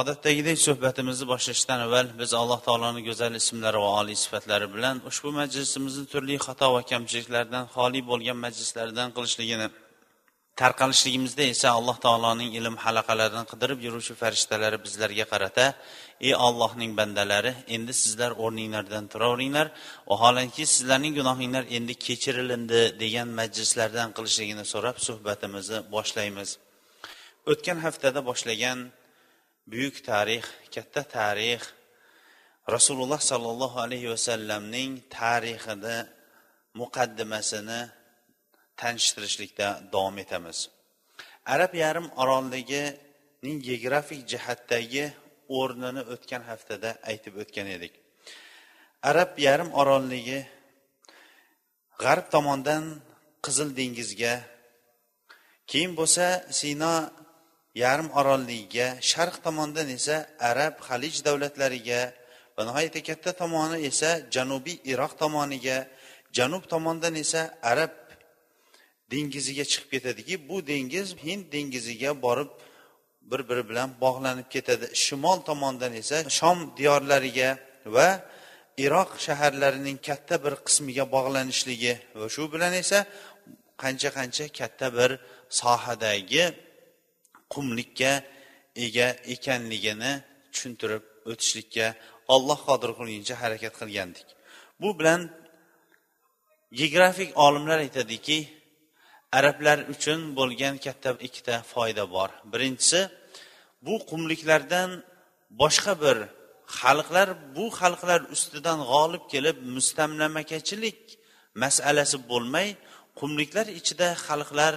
Odatdagidek suhbatimizni boshlashdan avval biz alloh taoloni go'zal ismlari va oliy sifatlari bilan ushbu majlisimizni turli xato va kamchiliklardan xoli bo'lgan majlislardan qilishligini tarqalishligimizda esa alloh taoloning ilm halaqalaridan qidirib yuruvchi farishtalari bizlarga qarata ey ollohning bandalari endi sizlar o'rninglardan turaveringlar. Vaholanki sizlarning gunohinglar endi kechirilindi degan majlislardan qilishligini so'rab suhbatimizni boshlaymiz. O'tgan haftada boshlagan buyuk tarix katta tarix. Rasululloh sollallohu alayhi vasallamning tarixida muqaddimasini tanishtirishlikda davom etamiz. Arab yarim orolligining geografik jihatdagi o'rnini o'tgan haftada aytib o'tgan edik. Arab yarim orolligi g'arb tomondan qizil dengizga keyin bo'lsa sino yarim orolligiga sharq tomondan esa arab halij davlatlariga va nihoyatda katta tomoni esa janubiy iroq tomoniga janub tomondan esa arab dengiziga chiqib ketadiki bu dengiz hind dengiziga borib bir biri bilan bog'lanib ketadi. Shimol tomondan esa shom diyorlariga va iroq shaharlarining katta bir qismiga bog'lanishligi va shu bilan esa qancha qancha katta bir sohadagi qumlikka ega ekanligini tushuntirib o'tishlikka olloh qodir qilguncha harakat qilgandik. Bu bilan geografik olimlar aytadiki arablar uchun bo'lgan katta ikkita foyda bor. Birinchisi bu qumliklardan boshqa bir xalqlar bu xalqlar ustidan g'olib kelib mustamlamakachilik masalasi bo'lmay qumliklar ichida xalqlar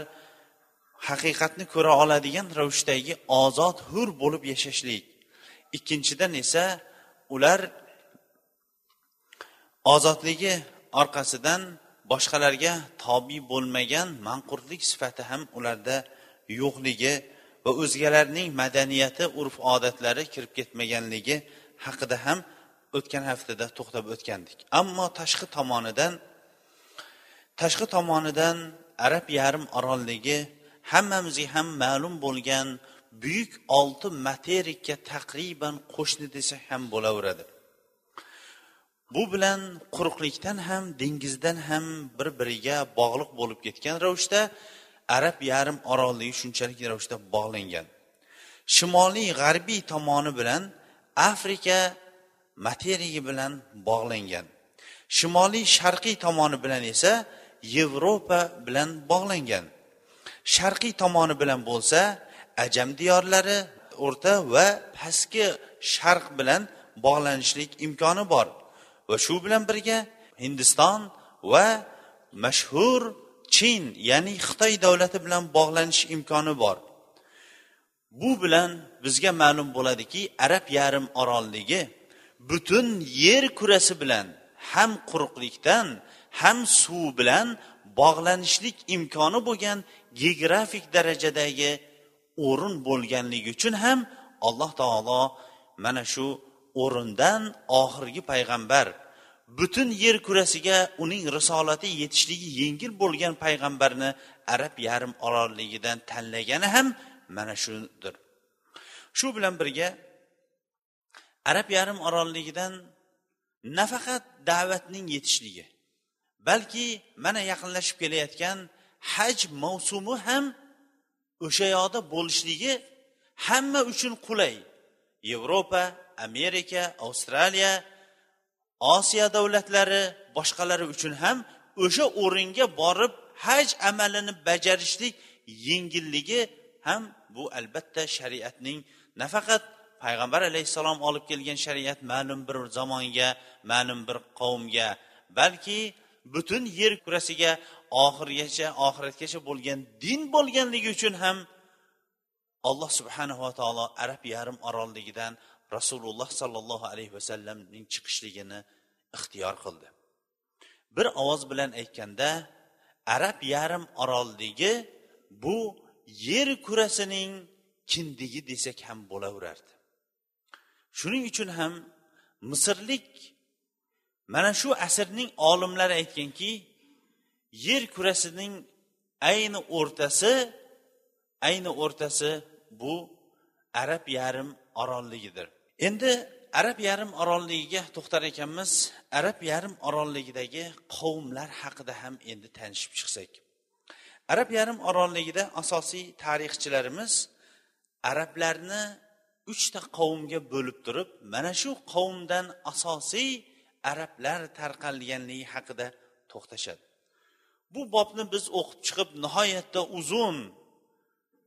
haqiqatni ko'ra oladigan ravishdagi ozod hur bo'lib yashashlik. Ikkinchidan esa ular ozodligi orqasidan boshqalarga tobiy bo'lmagan manqurtlik sifati ham ularda yo'qligi va o'zgalarning madaniyati urf odatlari kirib ketmaganligi haqida ham o'tgan haftada to'xtab o'tgandik. Ammo tashqi tomonidan tashqi tomonidan arab yarim orolligi hammamizga ham ma'lum bo'lgan buyuk olti materikka taqriban qo'shni desak ham bo'laveradi. Bu bilan quruqlikdan ham dengizdan ham bir biriga bog'liq bo'lib ketgan ravishda arab yarim orolligi shunchalik ravishda bog'langan. Shimoliy g'arbiy tomoni bilan afrika materigi bilan bog'langan. Shimoliy sharqiy tomoni bilan esa yevropa bilan bog'langan. Sharqiy tomoni bilan bo'lsa ajam diyorlari o'rta va pastki sharq bilan bog'lanishlik imkoni bor. Va shu bilan birga hindiston va mashhur chin ya'ni xitoy davlati bilan bog'lanish imkoni bor. Bu bilan bizga ma'lum bo'ladiki arab yarim orolligi butun yer kurasi bilan ham quruqlikdan ham suv bilan bog'lanishlik imkoni bo'lgan geografik darajadagi o'rin bo'lganligi uchun ham alloh taolo mana shu o'rindan oxirgi payg'ambar butun yer kurasiga uning risolati yetishligi yengil bo'lgan payg'ambarni arab yarim orolligidan tanlagani ham mana shudir shu bilan birga arab yarim orolligidan nafaqat da'vatning yetishligi balki mana yaqinlashib kelayotgan haj mavsumi ham o'sha yoqda bo'lishligi hamma uchun qulay. Yevropa amerika avstraliya osiyo davlatlari boshqalari uchun ham o'sha o'ringa borib haj amalini bajarishlik yengilligi ham bu albatta shariatning nafaqat payg'ambar alayhissalom olib kelgan shariat ma'lum bir zamonga ma'lum bir qavmga balki butun yer kurasiga oxirigacha oxiratgacha bo'lgan din bo'lganligi uchun ham alloh subhanava taolo arab yarim orolligidan rasululloh sollallohu alayhi vasallamning chiqishligini ixtiyor qildi. Bir ovoz bilan aytganda arab yarim orolligi bu yer kurasining kindigi desak ham bo'laverardi. Shuning uchun ham misrlik mana shu asrning olimlari aytganki yer kurasining ayni o'rtasi ayni o'rtasi bu arab yarim orolligidir. Endi arab yarim orolligiga to'xtar ekanmiz. Arab yarim orolligidagi qavmlar haqida ham endi tanishib chiqsak. Arab yarim orolligida asosiy tarixchilarimiz arablarni uchta qavmga bo'lib turib mana shu qavmdan asosiy arablar tarqalganligi haqida to'xtashadi. Bu bobni biz o'qib chiqib nihoyatda uzun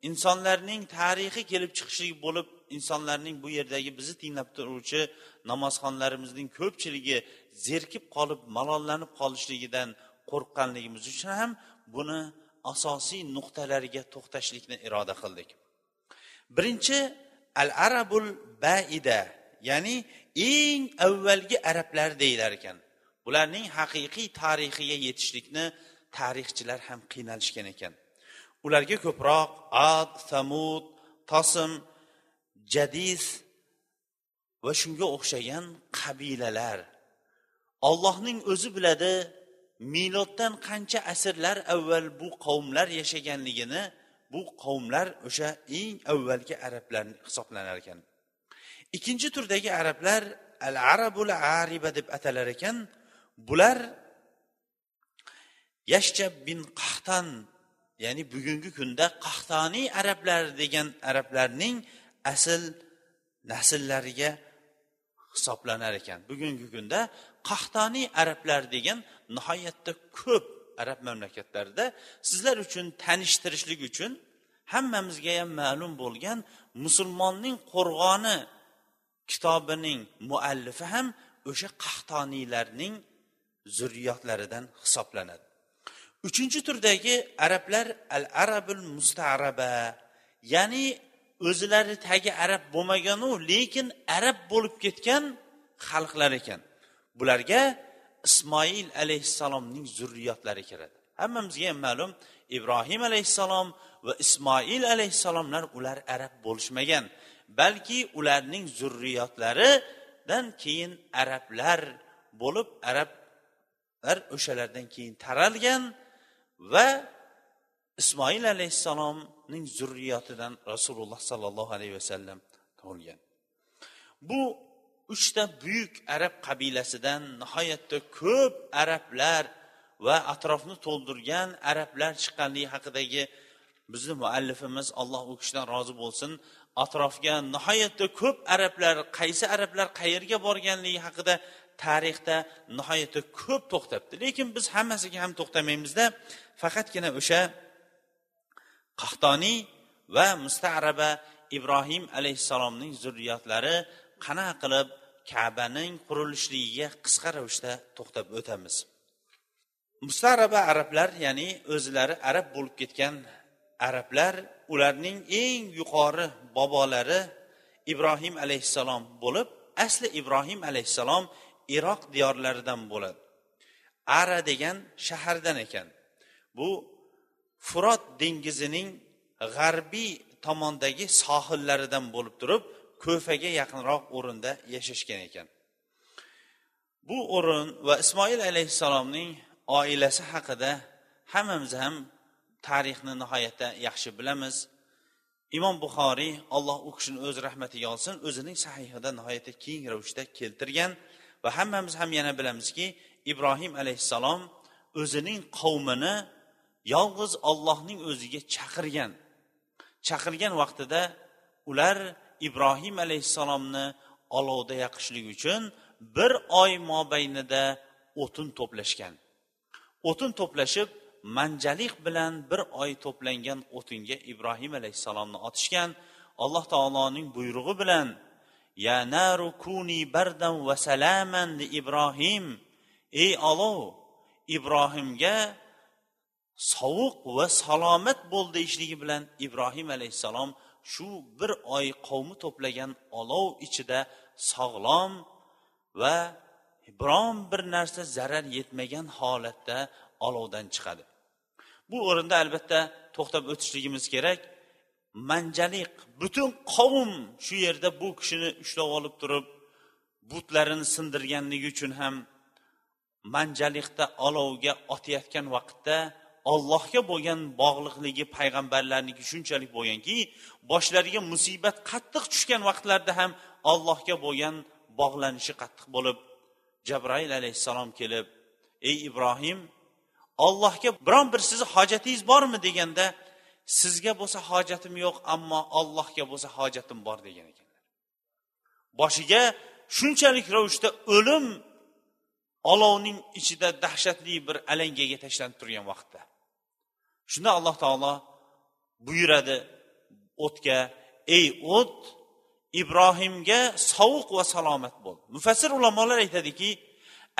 insonlarning tarixi kelib chiqishligi bo'lib insonlarning bu yerdagi bizni tinglab turuvchi namozxonlarimizning ko'pchiligi zerikib qolib malollanib qolishligidan qo'rqqanligimiz uchun ham buni asosiy nuqtalariga to'xtashlikni iroda qildik. Birinchi al arabul baida ya'ni eng avvalgi arablar deyilar ekan. Bularning haqiqiy tarixiga yetishlikni tarixchilar ham qiynalishgan ekan. Ularga ko'proq ad samud tosim jadis va shunga o'xshagan qabilalar. Ollohning o'zi biladi miloddan qancha asrlar avval bu qavmlar yashaganligini bu qavmlar o'sha eng avvalgi arablar hisoblanar ekan. Ikkinchi turdagi arablar al arabul ariba deb atalar ekan. Bular yashjab bin qahtan ya'ni bugungi kunda qahtoniy arablar degan arablarning asl nasllariga hisoblanar ekan. Bugungi kunda qahtoniy arablar degan nihoyatda ko'p arab mamlakatlarida sizlar uchun tanishtirishlik uchun hammamizga ham ma'lum bo'lgan musulmonning qo'rg'oni kitobining muallifi ham o'sha qahtoniylarning zurriyotlaridan hisoblanadi. Uchinchi turdagi arablar al arabul mustaraba ya'ni o'zlari tagi arab bo'lmaganu lekin arab bo'lib ketgan xalqlar ekan. Bularga ismoil alayhissalomning zurriyotlari kiradi. Hammamizga ham ma'lum ibrohim alayhissalom va ismoil alayhissalomlar ular arab bo'lishmagan balki ularning zurriyotlaridan keyin arablar bo'lib arablar o'shalardan keyin taralgan va ismoil alayhissalomning zurriyatidan rasululloh sollallohu alayhi vasallam tug'ilgan. Bu uchta buyuk arab qabilasidan nihoyatda ko'p arablar va atrofni to'ldirgan arablar chiqqanligi haqidagi bizni muallifimiz alloh u kishidan rozi bo'lsin. Atrofga nihoyatda ko'p arablar qaysi arablar qayerga borganligi haqida tarixda nihoyatda ko'p to'xtabdi. Lekin biz hammasiga ham to'xtamaymizda faqatgina o'sha qahtoniy va mustaraba ibrohim alayhissalomning zurriyotlari qanaqa qilib kabaning qurilishligiga qisqa ravishda to'xtab o'tamiz. Mustaraba arablar ya'ni o'zlari arab bo'lib ketgan arablar ularning eng yuqori bobolari ibrohim alayhissalom bo'lib asli ibrohim alayhissalom iroq diyorlaridan bo'ladi. Ara degan shahardan ekan. Bu furot dengizining g'arbiy tomondagi sohillaridan bo'lib turib ko'faga yaqinroq o'rinda yashashgan ekan. Bu o'rin va ismoil alayhissalomning oilasi haqida hammamiz ham tarixni nihoyatda yaxshi bilamiz. Imom buxoriy alloh u kishini o'z rahmatiga olsin o'zining sahihida nihoyatda keng ravishda keltirgan va hammamiz ham yana bilamizki ibrohim alayhissalom o'zining qavmini yolg'iz ollohning o'ziga chaqirgan. Chaqirgan vaqtida ular ibrohim alayhissalomni olovda yoqishlik uchun bir oy mobaynida o'tin to'plashgan. O'tin to'plashib manjalik bilan bir oy to'plangan o'tinga ibrohim alayhissalomni otishgan. Alloh taoloning buyrug'i bilan ya naru kuni bardan va salaman ibrohim. Ey olov ibrohimga sovuq va salomat bo'l deyishligi bilan ibrohim alayhissalom shu bir oy qavmi to'plagan olov ichida sog'lom va biron bir narsa zarar yetmagan holatda olovdan chiqadi. Bu o'rinda albatta to'xtab o'tishligimiz kerak. Manjalik butun qavm shu yerda bu kishini ushlab olib turib butlarini sindirganligi uchun ham manjalikda olovga otayotgan vaqtda ollohga bo'lgan bog'liqligi payg'ambarlarniki shunchalik bo'lganki boshlariga musibat qattiq tushgan vaqtlarda ham ollohga bo'lgan bog'lanishi qattiq bo'lib jabroil alayhissalom kelib ey ibrohim ollohga biron bir sizni hojatingiz bormi? deganda sizga bo'lsa hojatim yo'q ammo allohga bo'lsa hojatim bor degan ekanlar. Boshiga shunchalik ravishda o'lim olovning ichida dahshatli bir alangaga tashlanib turgan vaqtda. Shunda alloh taolo buyuradi o'tga ey o't ibrohimga sovuq va salomat bo'l. Mufassir ulamolar aytadiki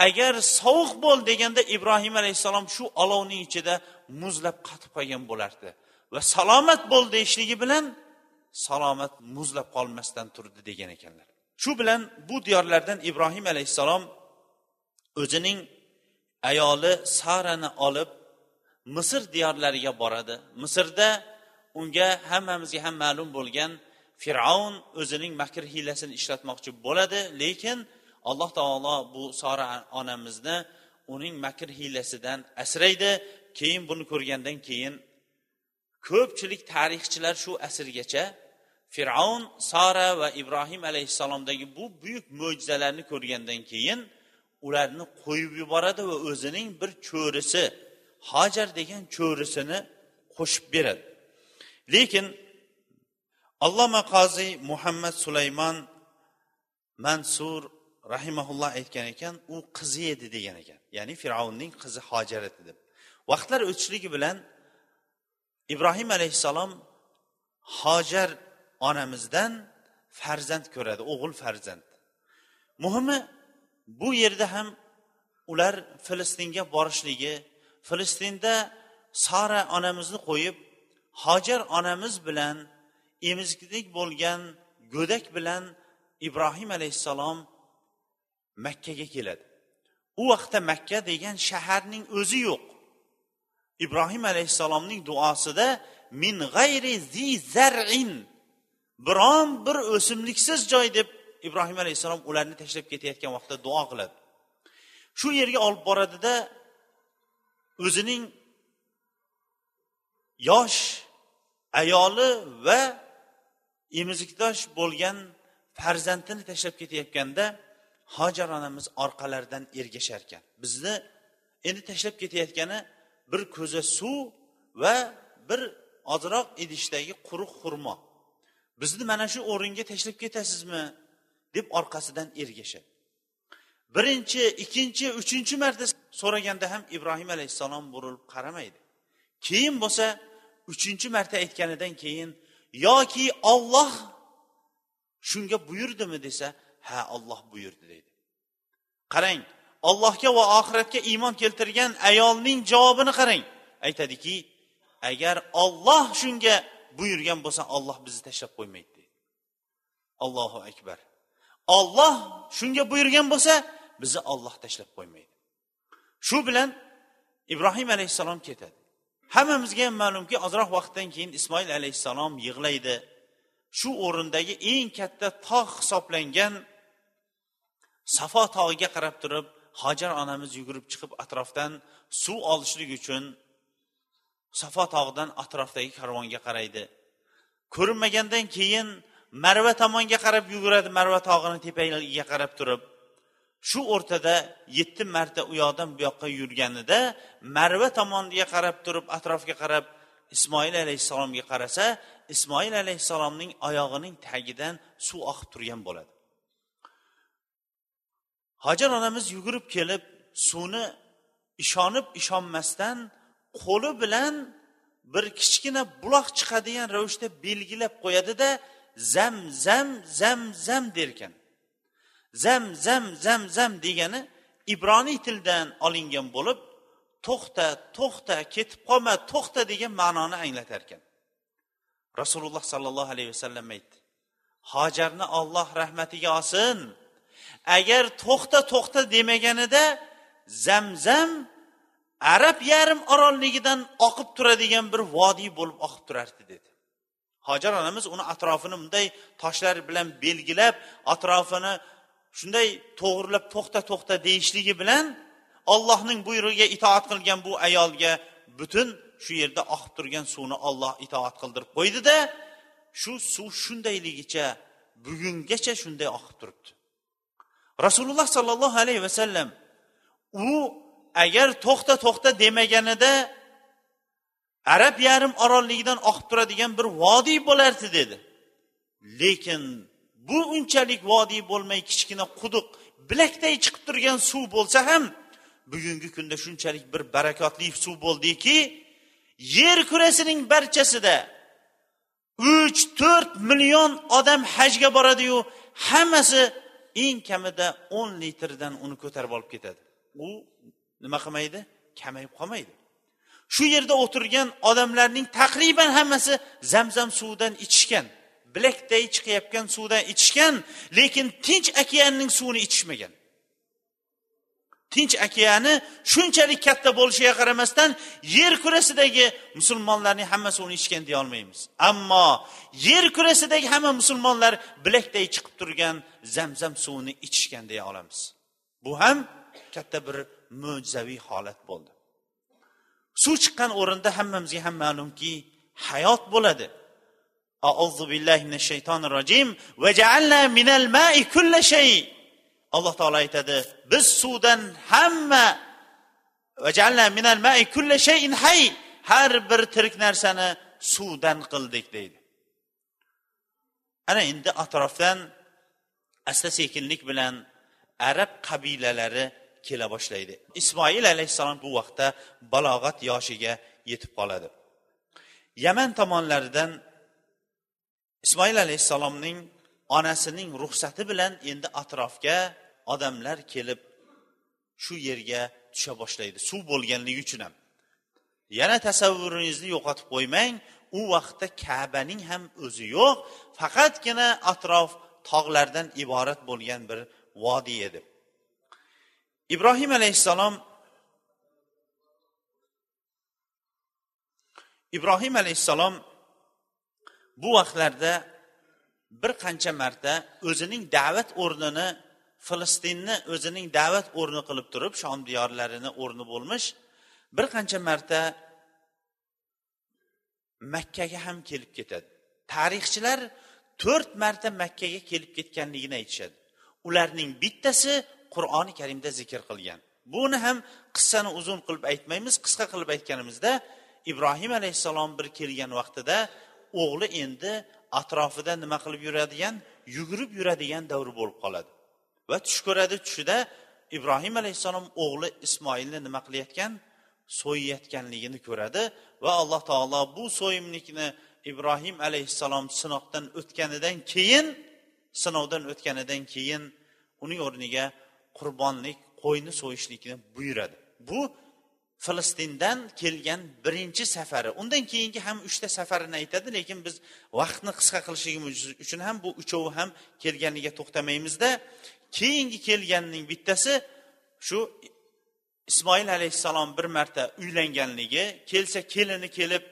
agar sovuq bo'l deganda ibrohim alayhissalom shu olovning ichida muzlab qotib qolgan bo'lardi. Va salomat bo'l deyishligi bilan salomat muzlab qolmasdan turdi degan ekanlar. Shu bilan bu diyorlardan ibrohim alayhissalom o'zining ayoli sarani olib misr diyorlariga boradi. Misrda unga hammamizga ham ma'lum bo'lgan fir'avn o'zining makr hiylasini ishlatmoqchi bo'ladi lekin alloh taolo bu sora onamizni uning makr hiylasidan asraydi. Keyin buni ko'rgandan keyin ko'pchilik tarixchilar shu asrgacha fir'avn sora va ibrohim alayhissalomdagi bu buyuk mo'jizalarni ko'rgandan keyin ularni qo'yib yuboradi va o'zining bir cho'risi hojar degan cho'risini qo'shib beradi. Lekin alloma qoziy muhammad sulaymon mansur rahimaulloh aytgan ekan u qizi edi degan ekan. Ya'ni fir'avnning qizi hojar edi deb. Vaqtlar o'tishligi bilan ibrohim alayhissalom hojar onamizdan farzand ko'radi o'g'il farzand. Muhimi bu yerda ham ular filistinga borishligi filistinda sara onamizni qo'yib hojar onamiz bilan emizgilik bo'lgan go'dak bilan ibrohim alayhissalom makkaga keladi. U vaqtda makka degan shaharning o'zi yo'q. Ibrohim alayhissalomning duosida min g'ayri zi zarin. Biron bir o'simliksiz joy deb ibrohim alayhissalom ularni tashlab ketayotgan vaqtda duo qiladi. Shu yerga olib boradida o'zining yosh ayoli va emizikdosh bo'lgan farzandini tashlab ketayotganda hojar onamiz orqalaridan ergashar ekan bizni endi tashlab ketayotgani bir ko'za suv va bir ozroq idishdagi quruq xurmo. Bizni mana shu o'ringa tashlab ketasizmi? deb orqasidan ergashadi. Birinchi ikkinchi uchinchi marta so'raganda ham ibrohim alayhissalom burilib qaramaydi. Keyin bo'lsa uchinchi marta aytganidan keyin yoki olloh shunga buyurdimi? desa ha olloh buyurdi deydi. Qarang allohga va oxiratga iymon keltirgan ayolning javobini qarang. Aytadiki agar olloh shunga buyurgan bo'lsa olloh bizni tashlab qo'ymaydi deydi. Allohu akbar. Olloh shunga buyurgan bo'lsa bizni olloh tashlab qo'ymaydi. Shu bilan ibrohim alayhissalom ketadi. Hammamizga ham ma'lumki ozroq vaqtdan keyin ismoil alayhissalom yig'laydi. Shu o'rindagi eng katta tog' hisoblangan safo tog'iga qarab turib hojar onamiz yugurib chiqib atrofdan suv olishlik uchun safo tog'idan atrofdagi karvonga qaraydi. Ko'rinmagandan keyin marva tomonga qarab yuguradi marva tog'ini tepagiga qarab turib. Shu o'rtada yetti marta u yoqdan bu yoqqa yurganida marva tomoniga qarab turib atrofga qarab ismoil alayhissalomga qarasa ismoil alayhissalomning oyog'ining tagidan suv oqib turgan bo'ladi. Hojar onamiz yugurib kelib suvni ishonib ishonmasdan qo'li bilan bir kichkina buloq chiqadigan ravishda belgilab qo'yadida zam zam zam zam derkan. Zam zam zam zam degani ibroniy tildan olingan bo'lib to'xta to'xta ketib qolma to'xta degan ma'noni anglatar ekan rasululloh sollallohu alayhi vasallam aytdi hojarni olloh rahmatiga olsin agar to'xta to'xta demaganida zamzam arab yarim orolligidan oqib turadigan bir vodiy bo'lib oqib turardi dedi. Hojar onamiz uni atrofini bunday toshlar bilan belgilab atrofini shunday to'g'irlab to'xta to'xta deyishligi bilan ollohning buyrug'iga itoat qilgan bu ayolga butun shu yerda oqib turgan suvni olloh itoat qildirib qo'ydida shu suv shundayligicha bugungacha shunday oqib turibdi. Rasululloh sollallohu alayhi vasallam u agar to'xta to'xta demaganida arab yarim orolligidan oqib turadigan bir vodiy bo'lardi dedi. Lekin bu unchalik vodiy bo'lmay kichkina quduq bilakday chiqib turgan suv bo'lsa ham bugungi kunda shunchalik bir barakotli suv bo'ldiki yer kurasining barchasida uch to'rt million odam hajga boradiyu hammasi eng kamida o'n litrdan uni ko'tarib olib ketadi. U nima qilmaydi? Kamayib qolmaydi. Shu yerda o'tirgan odamlarning taqriban hammasi zamzam suvidan ichishgan bilakday chiqayotgan suvdan ichishgan lekin tinch okeanning suvini ichishmagan. Tinch okeani shunchalik katta bo'lishiga qaramasdan yer kurasidagi musulmonlarning hammasi uni ichgan deya olmaymiz. Ammo yer kurasidagi hamma musulmonlar bilakday chiqib turgan zamzam suvini ichishgan deya olamiz. Bu ham katta bir mo'jizaviy holat bo'ldi. Suv chiqqan o'rinda hammamizga ham ma'lumki hayot bo'ladi. Auzu billahi minash shaytonir rojim va jaalna minal ma'i kulla shay. Alloh taolo aytadi biz suvdan hamma va jaalna minal ma'i kulla shayin hay. Har bir tirik narsani suvdan qildik deydi. Ana endi atrofdan asta sekinlik bilan arab qabilalari kela boshlaydi. Ismoil alayhissalom bu vaqtda balog'at yoshiga yetib qoladi. Yaman tomonlaridan ismoil alayhissalomning onasining ruxsati bilan endi atrofga odamlar kelib shu yerga tusha boshlaydi suv bo'lganligi uchun ham. Yana tasavvuringizni yo'qotib qo'ymang u vaqtda kabaning ham o'zi yo'q faqatgina atrof tog'lardan iborat bo'lgan bir vodiy edi. Ibrohim alayhissalom ibrohim alayhissalom bu vaqtlarda bir qancha marta o'zining da'vat o'rnini filistinni o'zining da'vat o'rni qilib turib shom diyorlarini o'rni bo'lmish bir qancha marta makkaga ham kelib ketadi. Tarixchilar to'rt marta makkaga kelib ketganligini aytishadi. Ularning bittasi qur'oni karimda zikr qilgan. Buni ham qissani uzun qilib aytmaymiz qisqa qilib aytganimizda ibrohim alayhissalom bir kelgan vaqtida o'g'li endi atrofida nima qilib yuradigan yugurib yuradigan davri bo'lib qoladi. Va tush ko'radi tushida ibrohim alayhissalom o'g'li ismoilni nima qilayotgan? So'yayotganligini ko'radi va alloh taolo bu so'yimlikni ibrohim alayhissalom sinoqdan o'tganidan keyin sinovdan o'tganidan keyin uning o'rniga qurbonlik qo'yni so'yishlikni buyuradi. Bu falastindan kelgan birinchi safari. Undan keyingi ham uchta safarini aytadi lekin biz vaqtni qisqa qilishligimiz uchun ham bu uchovi ham kelganiga to'xtamaymizda keyingi kelganning bittasi shu ismoil alayhissalom bir marta uylanganligi kelsa kelini kelib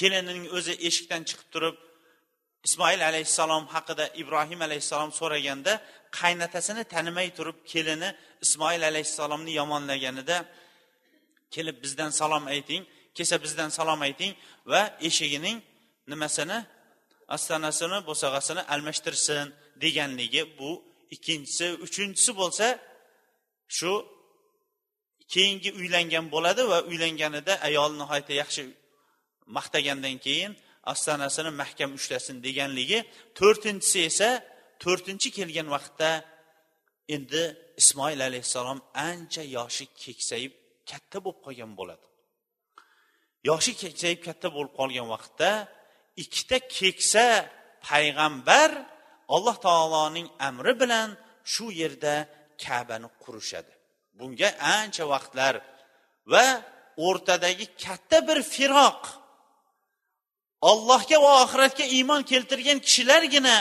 kelinining o'zi eshikdan chiqib turib ismoil alayhissalom haqida ibrohim alayhissalom so'raganda qaynatasini tanimay turib kelini ismoil alayhissalomni yomonlaganida kelib bizdan salom ayting kelsa bizdan salom ayting va eshigining nimasini ostonasini bo'sag'asini almashtirsin deganligi bu ikkinchisi. Uchinchisi bo'lsa shu keyingi uylangan bo'ladi va uylanganida ayol nihoyatda yaxshi maqtagandan keyin ostonasini mahkam ushlasin deganligi to'rtinchisi esa to'rtinchi kelgan vaqtda endi ismoil alayhissalom ancha yoshi keksayib katta bo'lib qolgan bo'ladi. Yoshi keksayib katta bo'lib qolgan vaqtda ikkita keksa payg'ambar alloh taoloning amri bilan shu yerda kabani qurishadi. Bunga ancha vaqtlar va o'rtadagi katta bir firoq ollohga va oxiratga iymon keltirgan kishilargina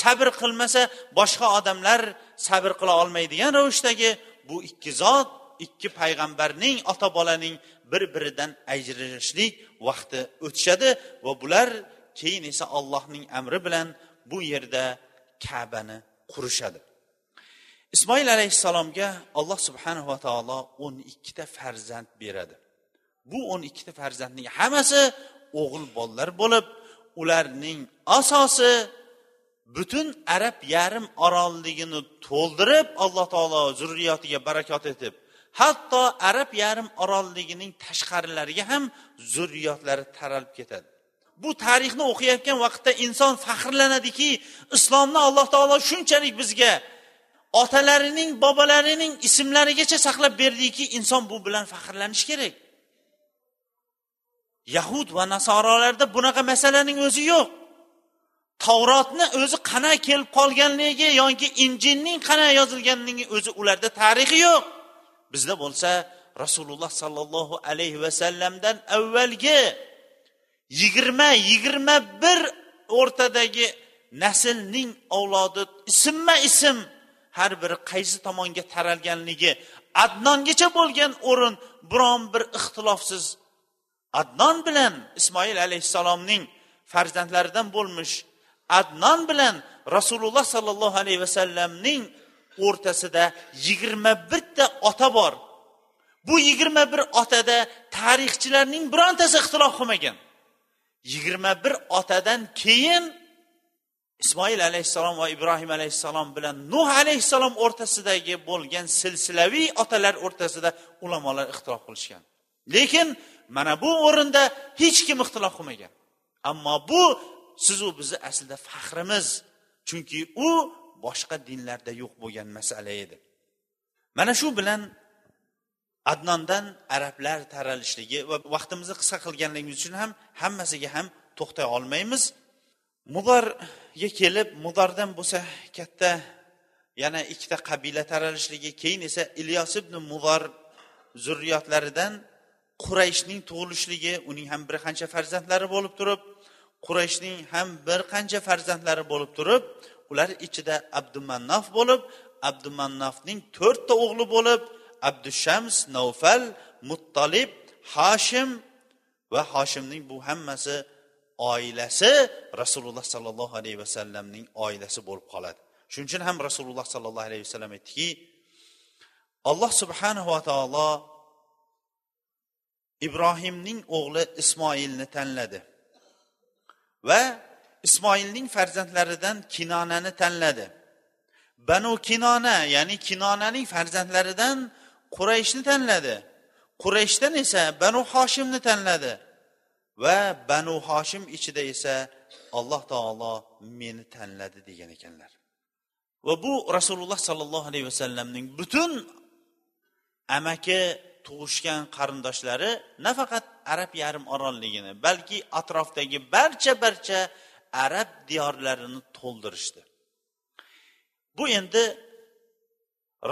sabr qilmasa boshqa odamlar sabr qila olmaydigan ravishdagi bu ikki zot ikki payg'ambarning ota bolaning bir biridan ajralishlik vaqti o'tishadi va bular keyin esa allohning amri bilan bu yerda kabani qurishadi. Ismoil alayhissalomga alloh subhanava taolo o'n ikkita farzand beradi. Bu o'n ikkita farzandning hammasi o'g'il bolalar bo'lib ularning asosi butun arab yarim orolligini to'ldirib alloh taolo zurriyotiga barakot etib hatto arab yarim orolligining tashqarilariga ham zurriyotlari taralib ketadi. Bu tarixni o'qiyotgan vaqtda inson faxrlanadiki islomni alloh taolo shunchalik bizga otalarining bobolarining ismlarigacha saqlab berdiki inson bu bilan faxrlanishi kerak. Yahud va nasorolarda bunaqa masalaning o'zi yo'q. Tavrotni o'zi qanday kelib qolganligi yoki injilning qanday yozilganligi o'zi ularda tarixi yo'q. Bizda bo'lsa rasululloh sollallohu alayhi vasallamdan avvalgi yigirma yigirma bir o'rtadagi naslning avlodi ismma ism har biri qaysi tomonga taralganligi adnongacha bo'lgan o'rin biron bir ixtilofsiz adnon bilan ismoil alayhissalomning farzandlaridan bo'lmish adnon bilan rasululloh sollallohu alayhi vasallamning o'rtasida yigirma birta ota bor. Bu yigirma bir otada tarixchilarning birontasi ixtilof qilmagan. Yigirma bir otadan keyin ismoil alayhissalom va ibrohim alayhissalom bilan nuh alayhissalom o'rtasidagi bo'lgan silsilaviy otalar o'rtasida ulamolar ixtilof qilishgan. Lekin mana bu o'rinda hech kim ixtilof qilmagan. Ammo bu sizu bizni aslida faxrimiz. Chunki u boshqa dinlarda yo'q bo'lgan masala edi. Mana shu bilan adnondan arablar taralishligi va vaqtimizni qisqa qilganligimiz uchun ham hammasiga ham to'xtay olmaymiz. Mudorga kelib mudordan bo'lsa katta yana ikkita qabila taralishligi keyin esa ilyos ibn mudor zurriyotlaridan qurayshning tug'ilishligi uning ham bir qancha farzandlari bo'lib turib qurayshning ham bir qancha farzandlari bo'lib turib ular ichida abdumannaf bo'lib abdumannafning to'rtta o'g'li bo'lib abdushams navfal muttolib hoshim va hoshimning bu hammasi oilasi rasululloh sollallohu alayhi vasallamning oilasi bo'lib qoladi. Shuning uchun ham rasululloh sollallohu alayhi vasallam aytdiki alloh subhanahu va taolo ibrohimning o'g'li ismoilni tanladi. Va ismoilning farzandlaridan kinonani tanladi. Banu kinona ya'ni kinonaning farzandlaridan qurayshni tanladi. Qurayshdan esa banu hoshimni tanladi. Va banu hoshim ichida esa alloh taolo meni tanladi degan ekanlar. Va bu rasululloh sollallohu alayhi vasallamning butun amaki tug'ishgan qarindoshlari nafaqat arab yarim orolligini balki atrofdagi barcha barcha arab diyorlarini to'ldirishdi. Bu endi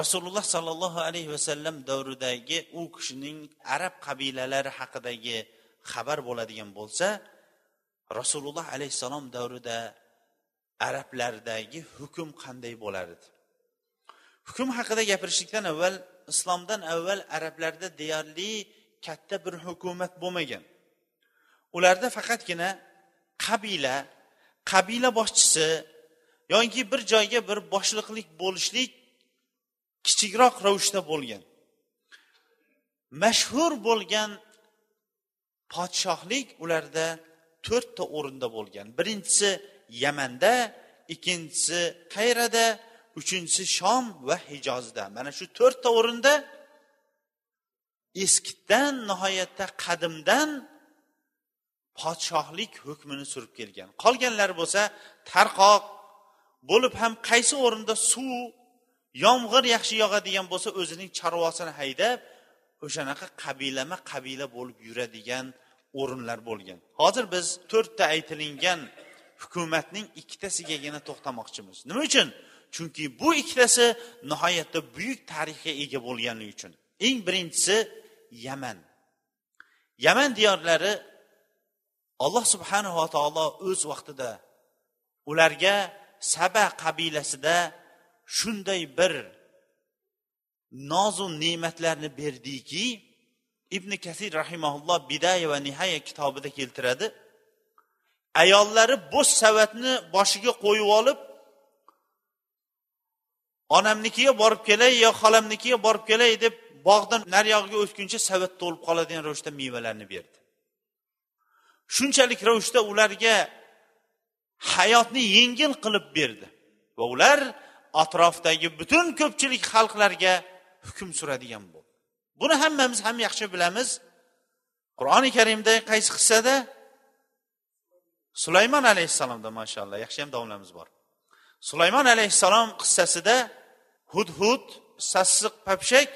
rasululloh sollallohu alayhi vasallam davridagi u kishining arab qabilalari haqidagi xabar bo'ladigan bo'lsa rasululloh alayhissalom davrida arablardagi hukm qanday bo'lar edi hukm haqida gapirishlikdan avval islomdan avval arablarda deyarli katta bir hukumat bo'lmagan. Ularda faqatgina qabila qabila boshchisi yoki bir joyga bir boshliqlik bo'lishlik kichikroq ravishda bo'lgan. Mashhur bo'lgan podshohlik ularda to'rtta o'rinda bo'lgan. Birinchisi yamanda ikkinchisi qayrada uchinchisi shom va hijozda. Mana shu to'rtta o'rinda eskidan nihoyatda qadimdan podshohlik hukmini surib kelgan. Qolganlari bo'lsa tarqoq bo'lib ham qaysi o'rinda suv yomg'ir yaxshi yog'adigan bo'lsa o'zining chorvasini haydab o'shanaqa qabilama qabila bo'lib yuradigan o'rinlar bo'lgan. Hozir biz to'rtta aytilingan hukumatning ikkitasigagina to'xtamoqchimiz. Nima uchun? Chunki bu ikkitasi nihoyatda buyuk tarixga ega bo'lganligi uchun. Eng birinchisi yaman. Yaman diyorlari alloh subhanava taolo o'z vaqtida ularga saba qabilasida shunday bir nozu ne'matlarni berdiki ibn kasir rahimaulloh bidaya va nihaya kitobida keltiradi ayollari bo'sh savatni boshiga qo'yib olib onamnikiga borib kelay yo xolamnikiga borib kelay deb bog'dan nariyog'iga o'tguncha savat to'lib qoladigan ravishda mevalarni berdi. Shunchalik ravishda ularga hayotni yengil qilib berdi va ular atrofdagi butun ko'pchilik xalqlarga hukm suradigan bo'ldi. Buni hammamiz ham yaxshi bilamiz. Qur'oni karimda qaysi qissada? Sulaymon alayhissalomda mashaalloh yaxshi ham domlamiz bor. Sulaymon alayhissalom qissasida hudhud sassiq papshak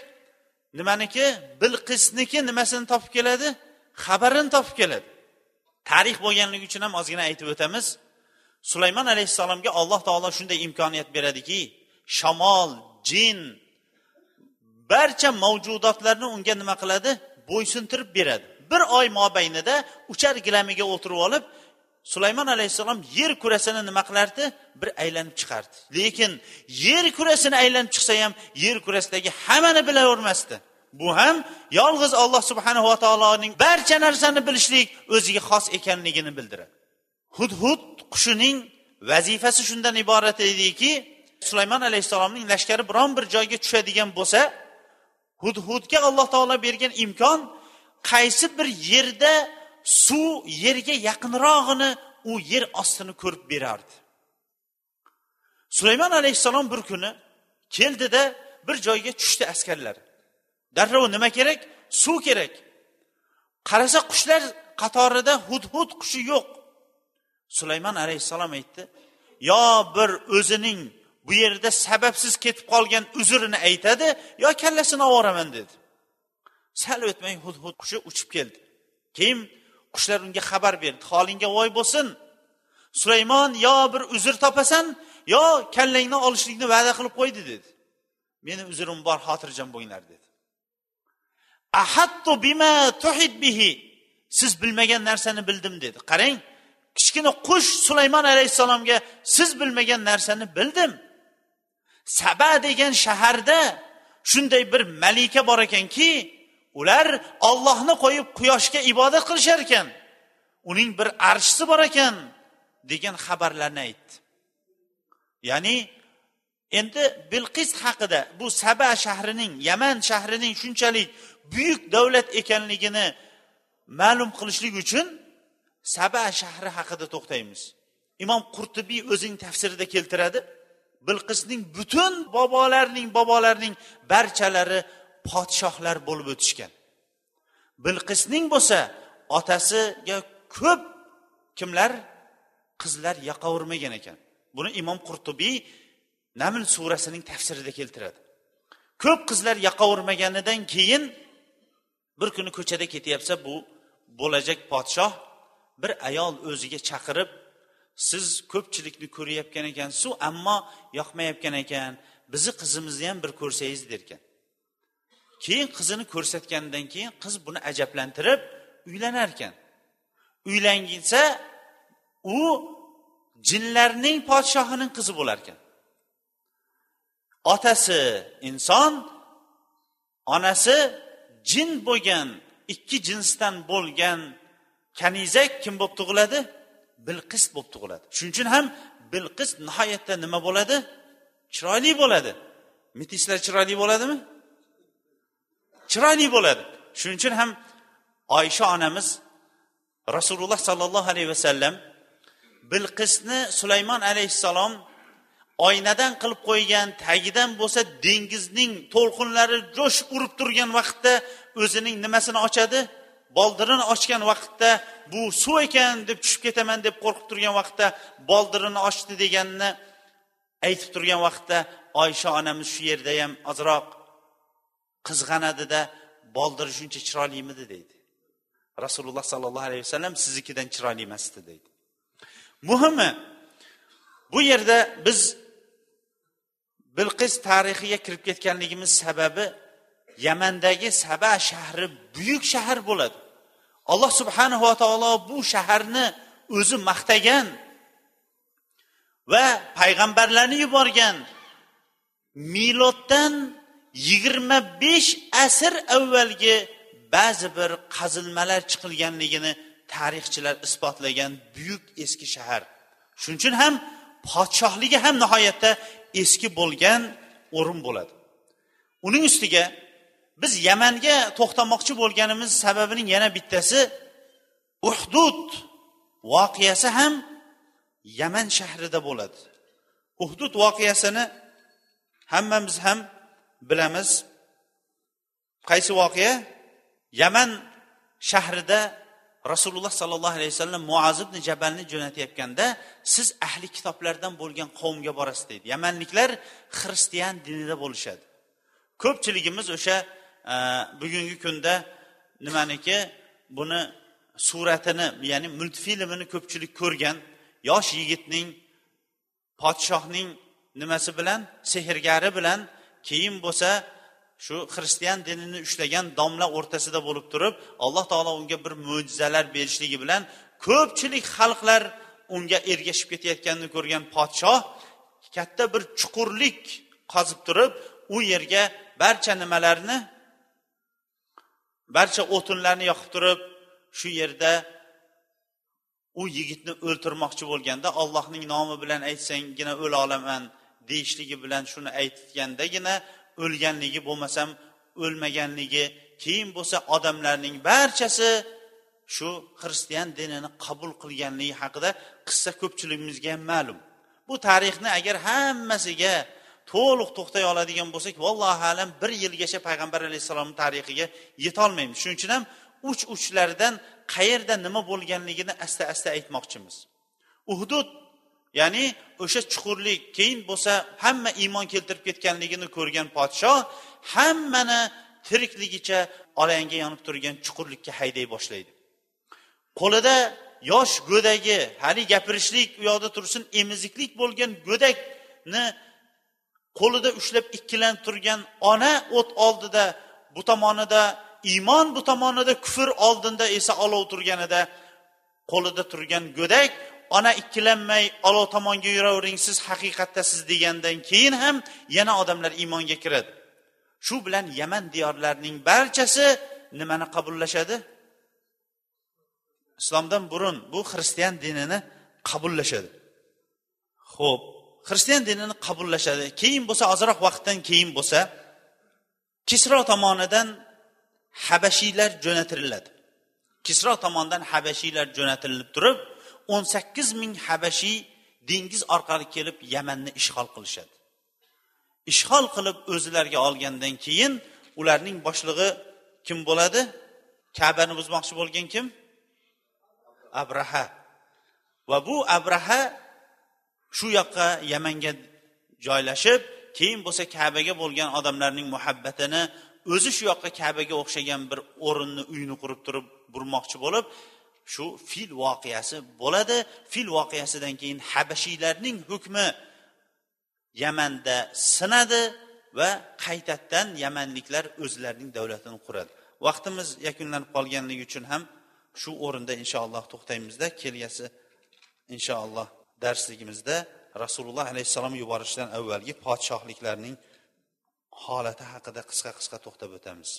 nimaniki bilqisniki nimasini topib keladi xabarini topib keladi. Tarix bo'lganligi uchun ham ozgina aytib o'tamiz. Sulaymon alayhissalomga alloh taolo shunday imkoniyat beradiki shamol jin barcha mavjudotlarni unga nima qiladi? Bo'ysuntirib beradi. Bir oy mobaynida uchar gilamiga o'tirib olib sulaymon alayhissalom yer kurasini nima qilardi? Bir aylanib chiqardi. Lekin yer kurasini aylanib chiqsa ham yer kurasidagi hammani bilavermasdi. Bu ham yolg'iz olloh subhanahu va taoloning barcha narsani bilishlik o'ziga xos ekanligini bildiradi. Hudhud qushining vazifasi shundan iborat ediki sulaymon alayhissalomning lashkari biron bir joyga tushadigan bo'lsa hudhudga alloh taolo bergan imkon qaysi bir yerda suv yerga yaqinrog'ini u yer ostini ko'rib berardi. Sulaymon alayhissalom bir kuni keldida bir joyga tushdi askarlar. Darrov nima kerak? Suv kerak. Qarasa qushlar qatorida hudhud qushi yo'q. Sulaymon alayhissalom aytdi yo bir o'zining bu yerda sababsiz ketib qolgan uzrini aytadi yo kallasini oboraman dedi. Sal o'tmay hudhud qushi uchib keldi. Keyin qushlar unga xabar berdi. Holingga voy bo'lsin. Sulaymon yo bir uzr topasan yo kallangni olishlikni va'da qilib qo'ydi dedi. Meni uzrim bor xotirjam bo'linglar dedi. Ahattu bima tuhid bihi. Siz bilmagan narsani bildim dedi. Qarang kichkina qush sulaymon alayhissalomga siz bilmagan narsani bildim. Saba degan shaharda shunday bir malika bor ekanki ular ollohni qo'yib quyoshga ibodat qilishar ekan uning bir arshisi bor ekan degan xabarlarni aytdi. Ya'ni endi bilqis haqida bu saba shahrining yaman shahrining shunchalik buyuk davlat ekanligini ma'lum qilishlik uchun saba shahri haqida to'xtaymiz. Imom qurtubiy o'zining tafsirida keltiradi bilqisning butun bobolarning bobolarining barchalari podshohlar bo'lib o'tishgan. Bilqisning bo'lsa otasiga ko'p kimlar? Qizlar yoqavermagan ekan. Buni imom qurtubiy naml surasining tafsirida keltiradi. Ko'p qizlar yoqavermaganidan keyin bir kuni ko'chada ketyapsa bu bo'lajak podshoh bir ayol o'ziga chaqirib siz ko'pchilikni ko'rayotgan ekansizu ammo yoqmayotgan ekan bizni qizimizni ham bir ko'rsangiz derkan. Keyin qizini ko'rsatgandan keyin qiz buni ajablantirib uylanar ekan uylanginsa u jinlarning podshohining qizi bo'lar ekan otasi inson onasi jin bo'lgan ikki jinsdan bo'lgan kanizak kim bo'lib tug'iladi? Bilqis bo'lib tug'iladi. Shuning uchun ham bilqis nihoyatda nima bo'ladi? Chiroyli bo'ladi. Mitislar chiroyli bo'ladimi? Chiroyli bo'ladi. Shuning uchun ham oysha onamiz rasululloh sollallohu alayhi vasallam bilqisni sulaymon alayhissalom oynadan qilib qo'ygan tagidan bo'lsa dengizning to'lqinlari jo'sh urib turgan vaqtda o'zining nimasini ochadi? Boldirini ochgan vaqtda bu suv ekan deb tushib ketaman deb qo'rqib turgan vaqtda boldirini ochdi deganini aytib turgan vaqtda oysha onamiz shu yerda ham ozroq qizg'anadida boldiri shuncha chiroylimidi deydi. Rasululloh sollallohu alayhi vasallam siznikidan chiroyli emasdi deydi. Muhimi bu yerda biz bilqis tarixiga kirib ketganligimiz sababi yamandagi saba shahri buyuk shahar bo'ladi. Alloh subhanahu va taolo bu shaharni o'zi maqtagan va payg'ambarlarni yuborgan miloddan yigirma besh asr avvalgi ba'zi bir qazilmalar chiqilganligini tarixchilar isbotlagan buyuk eski shahar. Shuning uchun ham podshohligi ham nihoyatda eski bo'lgan o'rin bo'ladi. Uning ustiga biz yamanga to'xtamoqchi bo'lganimiz sababining yana bittasi uhdud voqeasi ham yaman shahrida bo'ladi. Uhdud voqeasini hammamiz ham bilamiz. Qaysi voqea? Yaman shahrida rasululloh sollallohu alayhi vasallam muaz ibn jabalni jo'natayotganda siz ahli kitoblardan bo'lgan qavmga borasiz deydi. Yamanliklar xristian dinida bo'lishadi. Ko'pchiligimiz o'sha e, bugungi kunda nimaniki buni suratini ya'ni multfilmini ko'pchilik ko'rgan yosh yigitning podshohning nimasi bilan sehrgari bilan keyin bo'lsa shu xristian dinini ushlagan domla o'rtasida bo'lib turib alloh taolo unga bir mo'jizalar berishligi bilan ko'pchilik xalqlar unga ergashib ketayotganini ko'rgan podshoh katta bir chuqurlik qazib turib u yerga barcha nimalarni barcha o'tinlarni yoqib turib shu yerda u yigitni o'ltirmoqchi bo'lganda ollohning nomi bilan aytsanggina o'la olaman deyishligi bilan shuni aytgandagina o'lganligi bo'lmasam o'lmaganligi keyin bo'lsa odamlarning barchasi shu xristian dinini qabul qilganligi haqida qissa ko'pchiligimizga ham ma'lum. Bu tarixni agar hammasiga to'liq to'xtay oladigan bo'lsak vallohu alam bir yilgacha payg'ambar alayhissalomni tarixiga yetolmaymiz. Shuning uchun ham uch uchlardan qayerda nima bo'lganligini asta asta aytmoqchimiz. Uhdud ya'ni o'sha chuqurlik keyin bo'lsa hamma iymon keltirib ketganligini ko'rgan podshoh hammani tirikligicha olanga yonib turgan chuqurlikka hayday boshlaydi. Qo'lida yosh go'dagi hali gapirishlik u yoqda tursin emiziklik bo'lgan go'dakni qo'lida ushlab ikkilanib turgan ona o't oldida bu tomonida iymon bu tomonida kufr oldinda esa olov turganida qo'lida turgan go'dak ona ikkilanmay olov tomonga yuravering siz haqiqatda siz degandan keyin ham yana odamlar iymonga kiradi. Shu bilan yaman diyorlarining barchasi nimani qabullashadi? Islomdan burun bu xristian dinini qabullashadi. Ho'p xristian dinini qabullashadi. Keyin bo'lsa ozroq vaqtdan keyin bo'lsa kisro tomonidan habashiylar jo'natiriladi kisro tomonidan habashiylar jo'natilib turib o'n sakkiz ming habashiy dengiz orqali kelib yamanni ishg'ol qilishadi. Ishg'ol qilib o'zlariga olgandan keyin ularning boshlig'i kim bo'ladi? Kabani buzmoqchi bo'lgan kim? Abraha. Va bu abraha shu yoqqa yamanga joylashib keyin bo'lsa kabaga bo'lgan odamlarning muhabbatini o'zi shu yoqqa kabaga o'xshagan bir o'rinni uyni qurib turib burmoqchi bo'lib shu fil voqeasi bo'ladi. Fil voqeasidan keyin habashiylarning hukmi yamanda sinadi va qaytadan yamanliklar o'zlarining davlatini quradi. Vaqtimiz yakunlanib qolganligi uchun ham shu o'rinda inshaalloh to'xtaymizda kelgasi inshaalloh darsligimizda rasululloh alayhissalom yuborishidan avvalgi podshohliklarning holati haqida qisqa qisqa to'xtab o'tamiz.